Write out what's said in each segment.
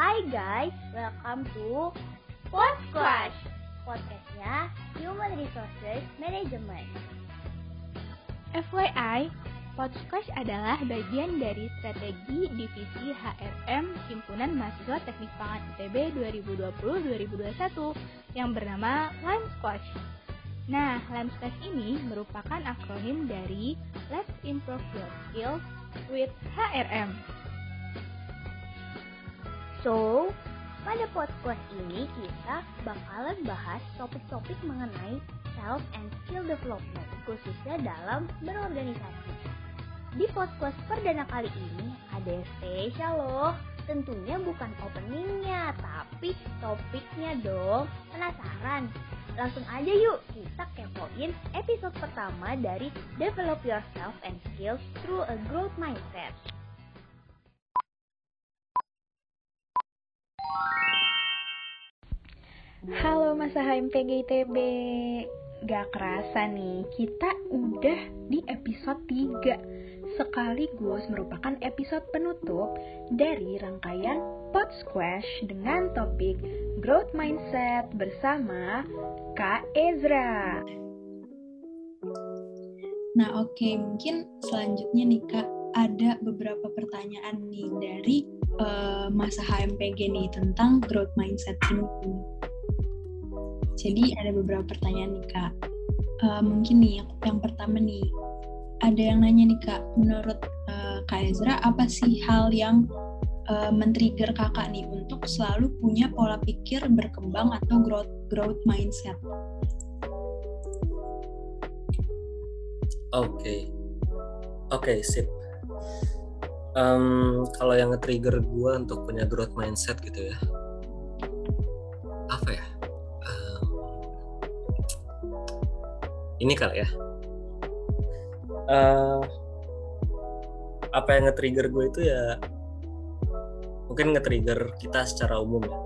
Hai guys, welcome to Podcast. Podcastnya Human Resources Management. FYI, Podcast adalah bagian dari strategi divisi HRM Himpunan Mahasiswa Teknik Pangan ITB 2020-2021 yang bernama Line Squash. Nah, Line Squash ini merupakan akronim dari Let's Improve Your Skills with HRM. So, pada podcast ini kita bakalan bahas topik-topik mengenai self and skill development, khususnya dalam berorganisasi. Di podcast perdana kali ini ada yang spesial loh. Tentunya bukan openingnya, tapi topiknya dong. Penasaran? Langsung aja yuk kita kepoin episode pertama dari Develop Yourself and Skills Through a Growth Mindset. Halo masa HMPG ITB Gak kerasa nih, kita udah di episode 3 Sekaligus merupakan episode penutup dari rangkaian Pod Squash dengan topik Growth Mindset bersama Kak Ezra Nah oke, okay. mungkin selanjutnya nih Kak ada beberapa pertanyaan nih dari uh, masa HMPG nih tentang growth mindset ini. Jadi ada beberapa pertanyaan nih kak. Uh, mungkin nih yang pertama nih ada yang nanya nih kak, menurut uh, kak Ezra apa sih hal yang uh, men-trigger kakak nih untuk selalu punya pola pikir berkembang atau growth growth mindset? Oke, okay. oke okay, sip. Um, kalau yang nge-trigger gue untuk punya growth mindset gitu ya, apa ya? ini kali ya. Uh, apa yang nge-trigger gue itu ya mungkin nge-trigger kita secara umum ya.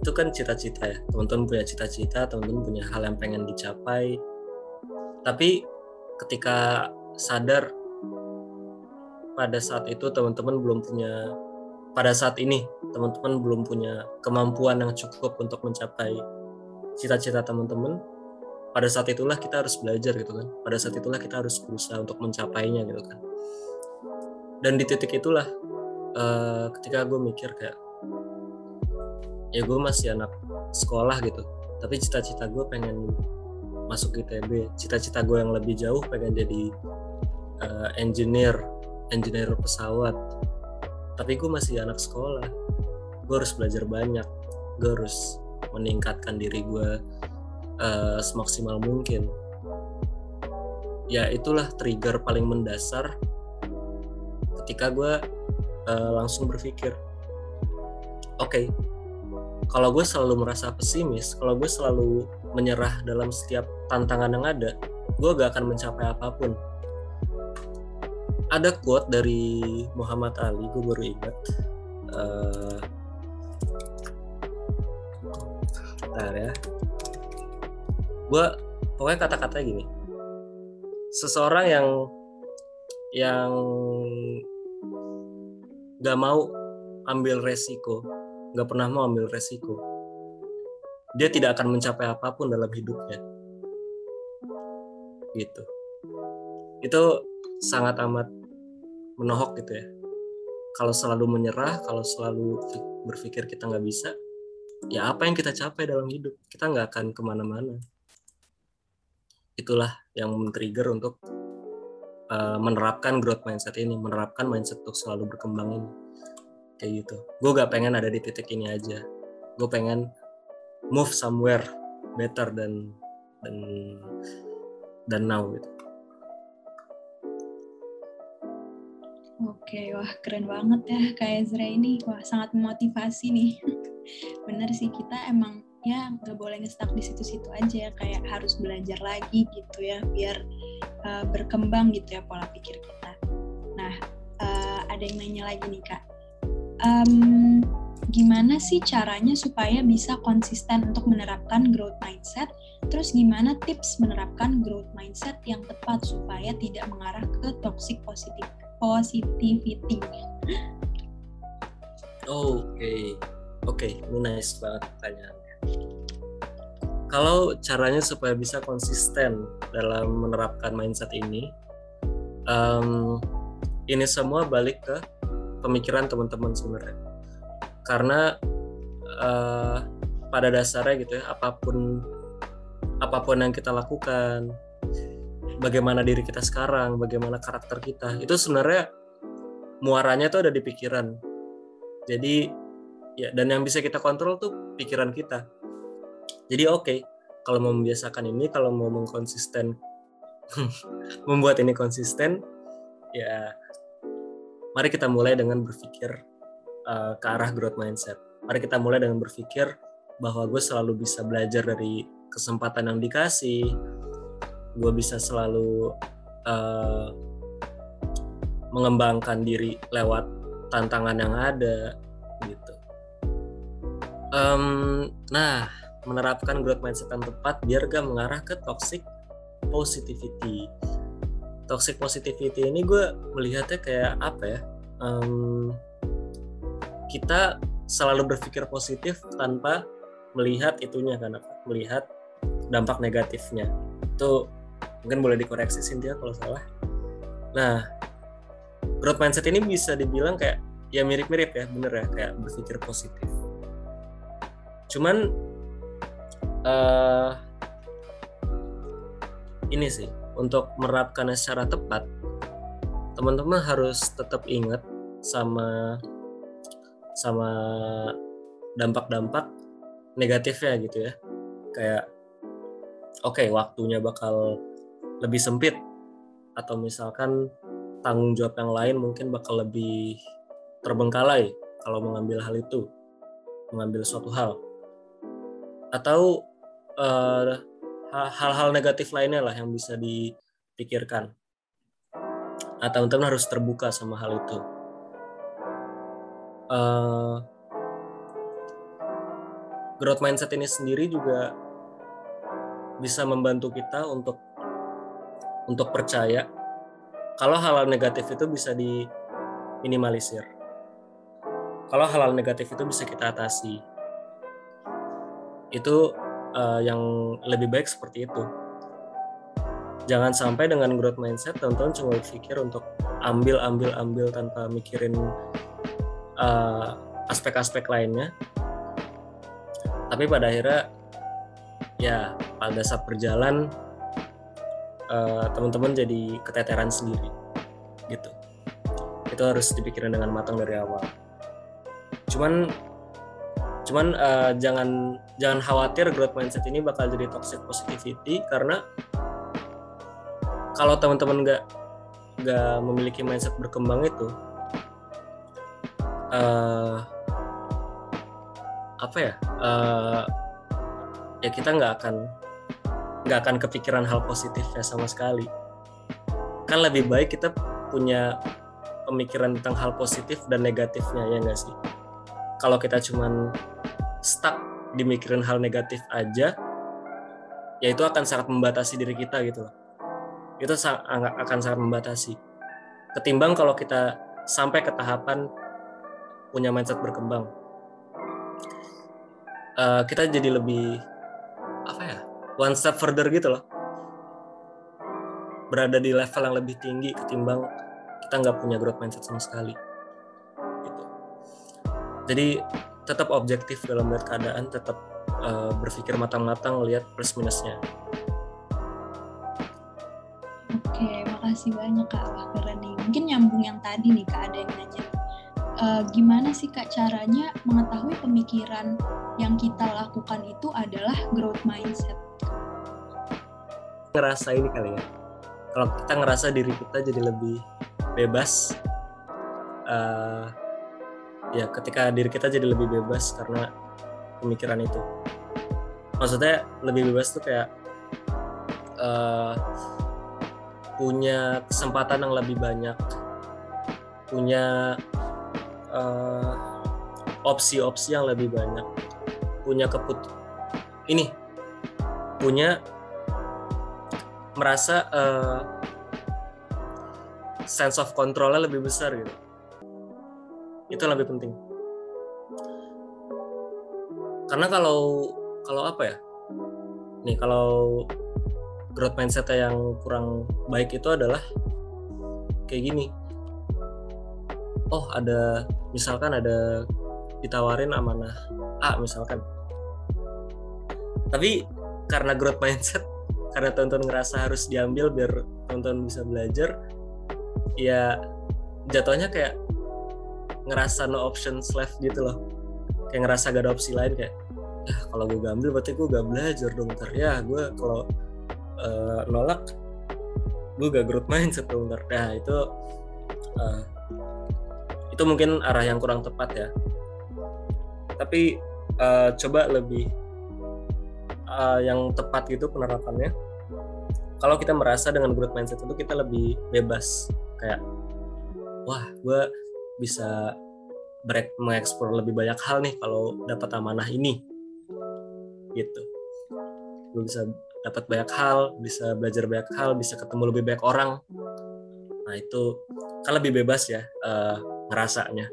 Itu kan cita-cita ya. Teman-teman punya cita-cita teman-teman punya hal yang pengen dicapai. Tapi ketika sadar pada saat itu teman-teman belum punya pada saat ini teman-teman belum punya kemampuan yang cukup untuk mencapai cita-cita teman-teman pada saat itulah kita harus belajar gitu kan. Pada saat itulah kita harus berusaha untuk mencapainya gitu kan. Dan di titik itulah uh, ketika gue mikir kayak ya gue masih anak sekolah gitu tapi cita-cita gue pengen masuk ITB cita-cita gue yang lebih jauh pengen jadi uh, engineer engineer pesawat. Tapi gue masih anak sekolah. Gue harus belajar banyak. Gue harus meningkatkan diri gue uh, semaksimal mungkin. Ya itulah trigger paling mendasar ketika gue uh, langsung berpikir oke okay, kalau gue selalu merasa pesimis kalau gue selalu menyerah dalam setiap tantangan yang ada gue gak akan mencapai apa pun ada quote dari Muhammad Ali gue baru ingat. Uh, bentar ya. Gue pokoknya kata-kata gini. Seseorang yang yang gak mau ambil resiko gak pernah mau ambil resiko dia tidak akan mencapai apa pun dalam hidupnya. Gitu. Itu sangat amat menohok gitu ya kalau selalu menyerah kalau selalu berpikir kita nggak bisa ya apa yang kita capai dalam hidup kita nggak akan ke mana-mana itulah yang men-trigger untuk uh, menerapkan growth mindset ini, menerapkan mindset untuk selalu berkembang ini. Kayak gitu. Gue gak pengen ada di titik ini aja. Gue pengen move somewhere better than dan dan now gitu. Oke, wah keren banget ya kayak Ezra ini. Wah sangat memotivasi nih. Bener sih kita emang ya nggak boleh ngestak di situ-situ aja kayak harus belajar lagi gitu ya biar uh, berkembang gitu ya pola pikir kita. Nah uh, ada yang nanya lagi nih kak, um, gimana sih caranya supaya bisa konsisten untuk menerapkan growth mindset? Terus gimana tips menerapkan growth mindset yang tepat supaya tidak mengarah ke toxic positive positivity? Oke, okay. oke okay, ini nice banget pertanyaannya kalau caranya supaya bisa konsisten dalam menerapkan mindset ini um, ini semua balik ke pemikiran teman-teman sebenarnya karena uh, pada dasarnya gitu ya apa pun apa pun yang kita lakukan bagaimana diri kita sekarang bagaimana karakter kita. Itu sebenarnya muaranya tuh ada di pikiran. Jadi ya dan yang bisa kita kontrol tuh pikiran kita. Jadi oke okay, kalau mau membiasakan ini kalau mau mengkonsisten membuat ini konsisten ya mari kita mulai dengan berpikir uh, ke arah growth mindset. Mari kita mulai dengan berpikir bahwa gue selalu bisa belajar dari kesempatan yang dikasih gue bisa selalu uh, mengembangkan diri lewat tantangan yang ada gitu. Um, nah, menerapkan growth mindset yang tepat biar gak mengarah ke toxic positivity. Toxic positivity ini gue melihatnya kayak apa ya? Um, kita selalu berpikir positif tanpa melihat itunya kan melihat dampak negatifnya itu mungkin boleh dikoreksi Cynthia kalau salah. Nah growth mindset ini bisa dibilang kayak ya mirip-mirip ya bener ya kayak berpikir positif. Cuman uh, ini sih untuk menerapkannya secara tepat teman-teman harus tetap ingat sama sama dampak-dampak negatifnya gitu ya. Kayak oke okay, waktunya bakal lebih sempit atau misalkan tanggung jawab yang lain mungkin bakal lebih terbengkalai kalau mengambil hal itu, mengambil suatu hal. Atau uh, hal-hal negatif lainnya lah yang bisa dipikirkan. Atau teman-teman harus terbuka sama hal itu. Uh, growth mindset ini sendiri juga bisa membantu kita untuk untuk percaya kalau hal-hal negatif itu bisa diminimalisir. Kalau hal-hal negatif itu bisa kita atasi. Itu uh, yang lebih baik seperti itu. Jangan sampai dengan growth mindset teman-teman cuma berpikir untuk ambil ambil ambil tanpa mikirin eh, aspek-aspek uh, lainnya. Tapi pada akhirnya ya pada saat berjalan uh, teman-teman jadi keteteran sendiri. Gitu. Itu harus dipikirin dengan matang dari awal. Cuman cuman uh, jangan jangan khawatir growth mindset ini bakal jadi toxic positivity karena kalau teman-teman nggak nggak memiliki mindset berkembang itu uh, apa ya uh, ya kita nggak akan nggak akan kepikiran hal positifnya sama sekali. Kan lebih baik kita punya pemikiran tentang hal positif dan negatifnya ya nggak sih? Kalau kita cuman stuck di mikirin hal negatif aja ya itu akan sangat membatasi diri kita gitu loh. Itu akan sangat membatasi. Ketimbang kalau kita sampai ke tahapan punya mindset berkembang. Uh, kita jadi lebih one step further gitu loh. Berada di level yang lebih tinggi ketimbang kita nggak punya growth mindset sama sekali. Gitu. Jadi tetap objektif dalam melihat keadaan tetap uh, berpikir matang-matang lihat plus minusnya. Oke makasih banyak kak wah keren nih mungkin nyambung yang tadi nih kak ada yang nanya. Uh, gimana sih kak caranya mengetahui pemikiran yang kita lakukan itu adalah growth mindset ngerasa ini kali ya. Kalau kita ngerasa diri kita jadi lebih bebas uh, ya ketika diri kita jadi lebih bebas karena pemikiran itu. Maksudnya lebih bebas tuh kayak uh, punya kesempatan yang lebih banyak punya uh, opsi-opsi yang lebih banyak punya keput ini punya merasa uh, sense of controlnya lebih besar gitu. Itu lebih penting. Karena kalau kalau apa ya? Nih kalau growth mindset yang kurang baik itu adalah kayak gini. Oh ada misalkan ada ditawarin amanah A misalkan. Tapi karena growth mindset karena tonton ngerasa harus diambil biar tonton bisa belajar ya jatuhnya kayak ngerasa no options left gitu loh. Kayak ngerasa gak ada opsi lain kayak ya kalau gue gak ambil berarti gue gak belajar dong ntar ya gue kalau uh, nolak gue gak growth mindset dong ntar. Ya itu uh, itu mungkin arah yang kurang tepat ya. Tapi uh, coba lebih uh, yang tepat gitu penerapannya. Kalau kita merasa dengan growth mindset itu kita lebih bebas. Kayak wah gue bisa mengeksplor lebih banyak hal nih kalau dapat amanah ini. Gitu. Gue bisa dapat banyak hal bisa belajar banyak hal bisa ketemu lebih banyak orang. Nah itu kan lebih bebas ya uh, ngerasanya.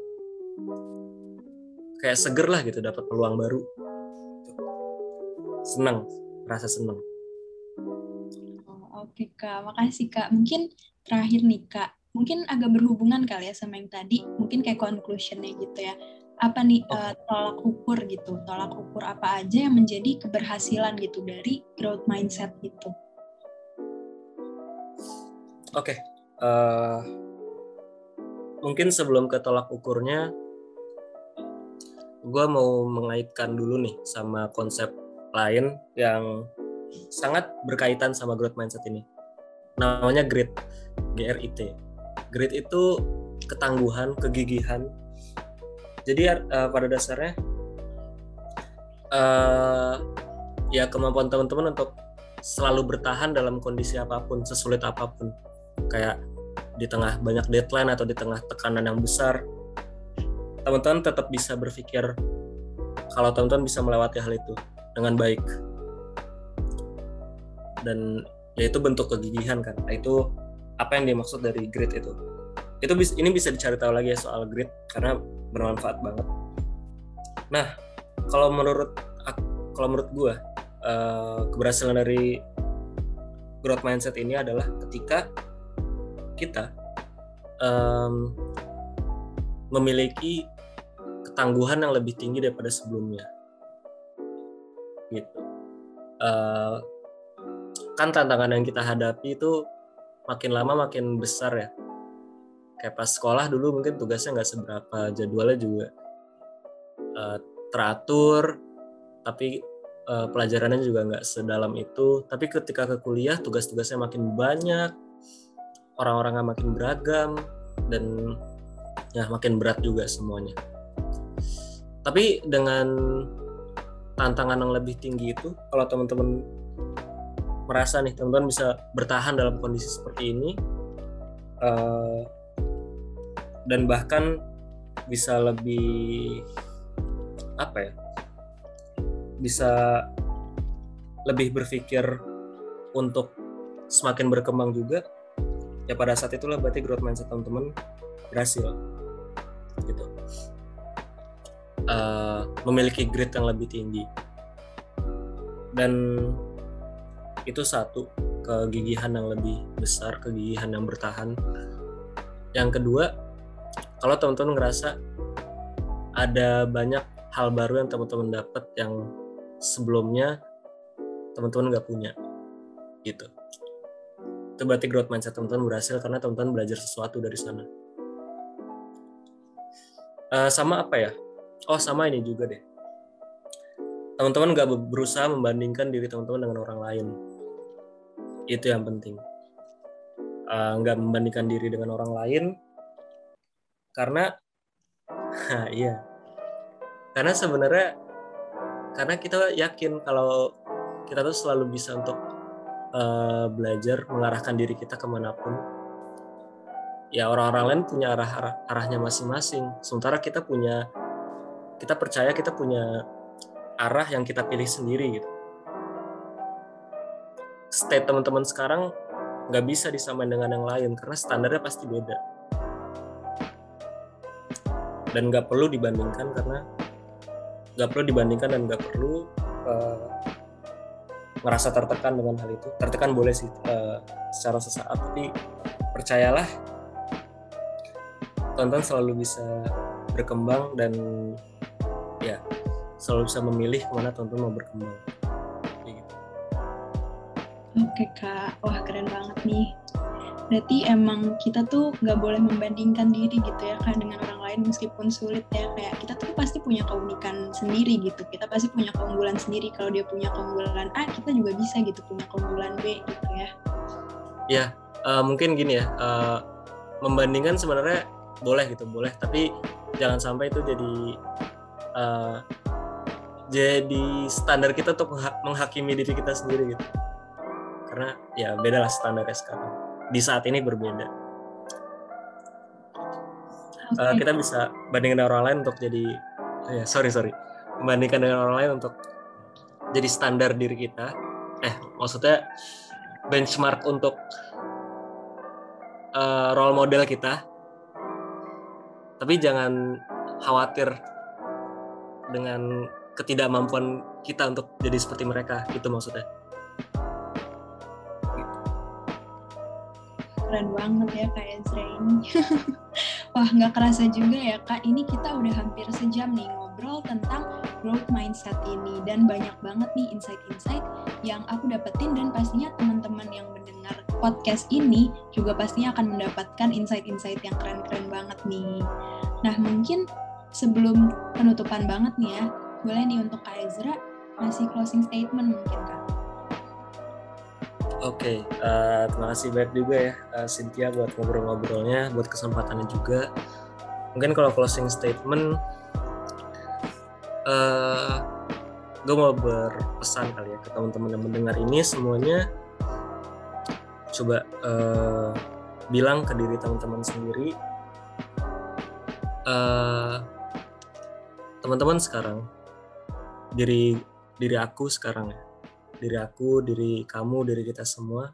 Kayak seger lah gitu dapat peluang baru senang rasa senang oh, oke kak. Makasih kak. Mungkin terakhir nih kak. Mungkin agak berhubungan kali ya sama yang tadi. Mungkin kayak conclusionnya gitu ya. Apa nih okay. uh, tolak ukur gitu? Tolak ukur apa aja yang menjadi keberhasilan gitu dari growth mindset gitu? Oke okay. uh, eh, mungkin sebelum ke tolak ukurnya gue mau mengaitkan dulu nih sama konsep lain yang sangat berkaitan sama growth mindset ini namanya grit GRIT grit itu ketangguhan, kegigihan. Jadi uh, pada dasarnya uh, ya kemampuan teman-teman untuk selalu bertahan dalam kondisi apa pun, sesulit apa pun. Kayak di tengah banyak deadline atau di tengah tekanan yang besar, teman-teman tetap bisa berpikir kalau teman-teman bisa melewati hal itu dengan baik. Dan ya itu bentuk kegigihan kan. Nah, itu apa yang dimaksud dari grit itu itu bis, ini bisa dicari tahu lagi ya soal grit karena bermanfaat banget nah kalau menurut kalau menurut gue uh, keberhasilan dari growth mindset ini adalah ketika kita um, memiliki ketangguhan yang lebih tinggi daripada sebelumnya uh, kan tantangan yang kita hadapi itu makin lama makin besar ya. Kayak pas sekolah dulu mungkin tugasnya nggak seberapa jadwalnya juga uh, teratur tapi uh, pelajarannya juga nggak sedalam itu. Tapi ketika ke kuliah tugas-tugasnya makin banyak orang-orangnya makin beragam dan ya makin berat juga semuanya. Tapi dengan tantangan yang lebih tinggi itu kalau teman-teman merasa nih teman-teman bisa bertahan dalam kondisi seperti ini uh, dan bahkan bisa lebih apa ya bisa lebih berpikir untuk semakin berkembang juga ya pada saat itulah berarti growth mindset teman-teman berhasil gitu uh, memiliki grit yang lebih tinggi. Dan itu satu kegigihan yang lebih besar kegigihan yang bertahan. Yang kedua kalau teman-teman ngerasa ada banyak hal baru yang teman-teman dapat yang sebelumnya teman-teman nggak punya gitu. Itu berarti growth mindset teman-teman berhasil karena teman-teman belajar sesuatu dari sana. Uh, sama apa ya oh sama ini juga deh. Teman-teman nggak berusaha membandingkan diri teman-teman dengan orang lain. Itu yang penting. Uh, nggak membandingkan diri dengan orang lain karena iya. Karena sebenarnya karena kita yakin kalau kita tuh selalu bisa untuk uh, belajar mengarahkan diri kita ke mana pun. Ya orang-orang lain punya arah arahnya masing-masing. Sementara kita punya kita percaya kita punya arah yang kita pilih sendiri gitu. State teman-teman sekarang nggak bisa disamain dengan yang lain karena standarnya pasti beda. Dan nggak perlu dibandingkan karena nggak perlu dibandingkan dan nggak perlu uh, ngerasa tertekan dengan hal itu. Tertekan boleh sih uh, secara sesaat tapi percayalah tonton selalu bisa berkembang dan selalu bisa memilih ke mana tonton mau berkembang. Gitu. oke kak. Wah keren banget nih. Berarti emang kita tuh nggak boleh membandingkan diri gitu ya kan dengan orang lain meskipun sulit ya. Kayak kita tuh pasti punya keunikan sendiri gitu. Kita pasti punya keunggulan sendiri. Kalau dia punya keunggulan A kita juga bisa gitu punya keunggulan B gitu ya. Ya uh, mungkin gini ya. Uh, membandingkan sebenarnya boleh gitu boleh. Tapi jangan sampai itu jadi uh, jadi standar kita untuk menghakimi diri kita sendiri gitu karena ya beda lah standarnya sekarang di saat ini berbeda. Okay. Uh, eh, kita bisa bandingkan dengan orang lain untuk jadi, ya sorry sorry, membandingkan dengan orang lain untuk jadi standar diri kita. Eh, maksudnya benchmark untuk uh, role model kita. Tapi jangan khawatir dengan ketidakmampuan kita untuk jadi seperti mereka, itu maksudnya. keren banget ya Kak Ezra ini. Wah, nggak kerasa juga ya Kak, ini kita udah hampir sejam nih ngobrol tentang growth mindset ini. Dan banyak banget nih insight-insight yang aku dapetin dan pastinya teman-teman yang mendengar podcast ini juga pastinya akan mendapatkan insight-insight yang keren-keren banget nih. Nah, mungkin sebelum penutupan banget nih ya, boleh nih untuk Kak Ezra ngasih closing statement mungkin Kak. Oke, okay, uh, eh, terima kasih banyak juga ya uh, Cynthia buat ngobrol-ngobrolnya, buat kesempatannya juga. Mungkin kalau closing statement, uh, eh, gue mau berpesan kali ya ke teman-teman yang mendengar ini semuanya coba uh, bilang ke diri teman-teman sendiri, uh, teman-teman sekarang, diri diri aku sekarang ya diri aku, diri kamu, diri kita semua,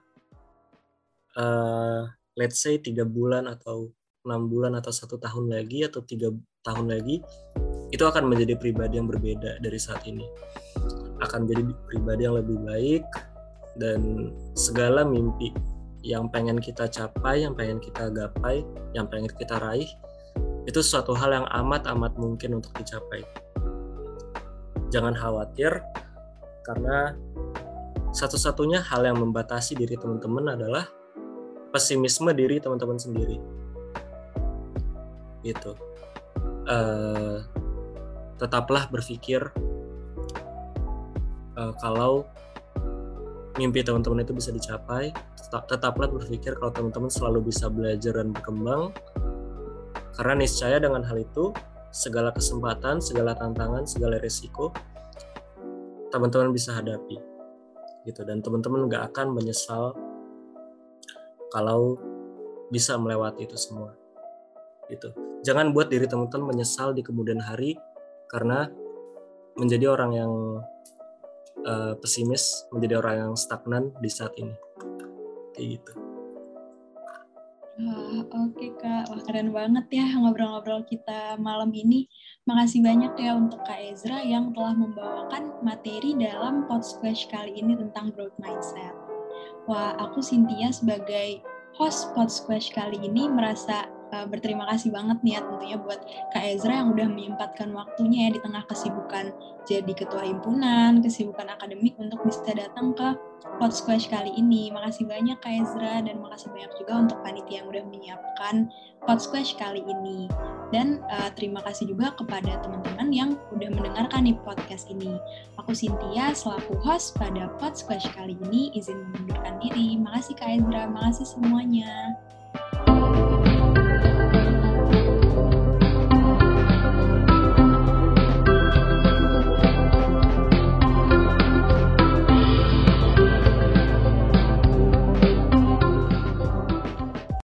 uh, let's say tiga bulan atau enam bulan atau satu tahun lagi atau tiga tahun lagi, itu akan menjadi pribadi yang berbeda dari saat ini. Akan menjadi pribadi yang lebih baik dan segala mimpi yang pengen kita capai, yang pengen kita gapai, yang pengen kita raih, itu suatu hal yang amat-amat mungkin untuk dicapai. Jangan khawatir, karena satu-satunya hal yang membatasi diri teman-teman adalah pesimisme diri teman-teman sendiri. Gitu. Uh, tetaplah berpikir uh, kalau mimpi teman-teman itu bisa dicapai tetap, tetaplah berpikir kalau teman-teman selalu bisa belajar dan berkembang. Karena niscaya dengan hal itu segala kesempatan segala tantangan segala resiko teman-teman bisa hadapi gitu. Dan teman-teman nggak akan menyesal kalau bisa melewati itu semua gitu. Jangan buat diri teman-teman menyesal di kemudian hari karena menjadi orang yang uh, pesimis menjadi orang yang stagnan di saat ini. Kayak gitu Wah, oke okay, Kak. Wah, keren banget ya ngobrol-ngobrol kita malam ini. Makasih banyak ya untuk Kak Ezra yang telah membawakan materi dalam Podsquash kali ini tentang growth mindset. Wah, aku Cynthia sebagai host Podsquash kali ini merasa uh, berterima kasih banget nih ya tentunya buat Kak Ezra yang udah menyempatkan waktunya ya di tengah kesibukan jadi ketua himpunan, kesibukan akademik untuk bisa datang ke Pod Squash kali ini. Makasih banyak Kak Ezra dan makasih banyak juga untuk panitia yang udah menyiapkan Pod Squash kali ini. Dan uh, terima kasih juga kepada teman-teman yang udah mendengarkan nih podcast ini. Aku Cynthia selaku host pada Pod Squash kali ini izin mengundurkan diri. Makasih Kak Ezra, makasih semuanya.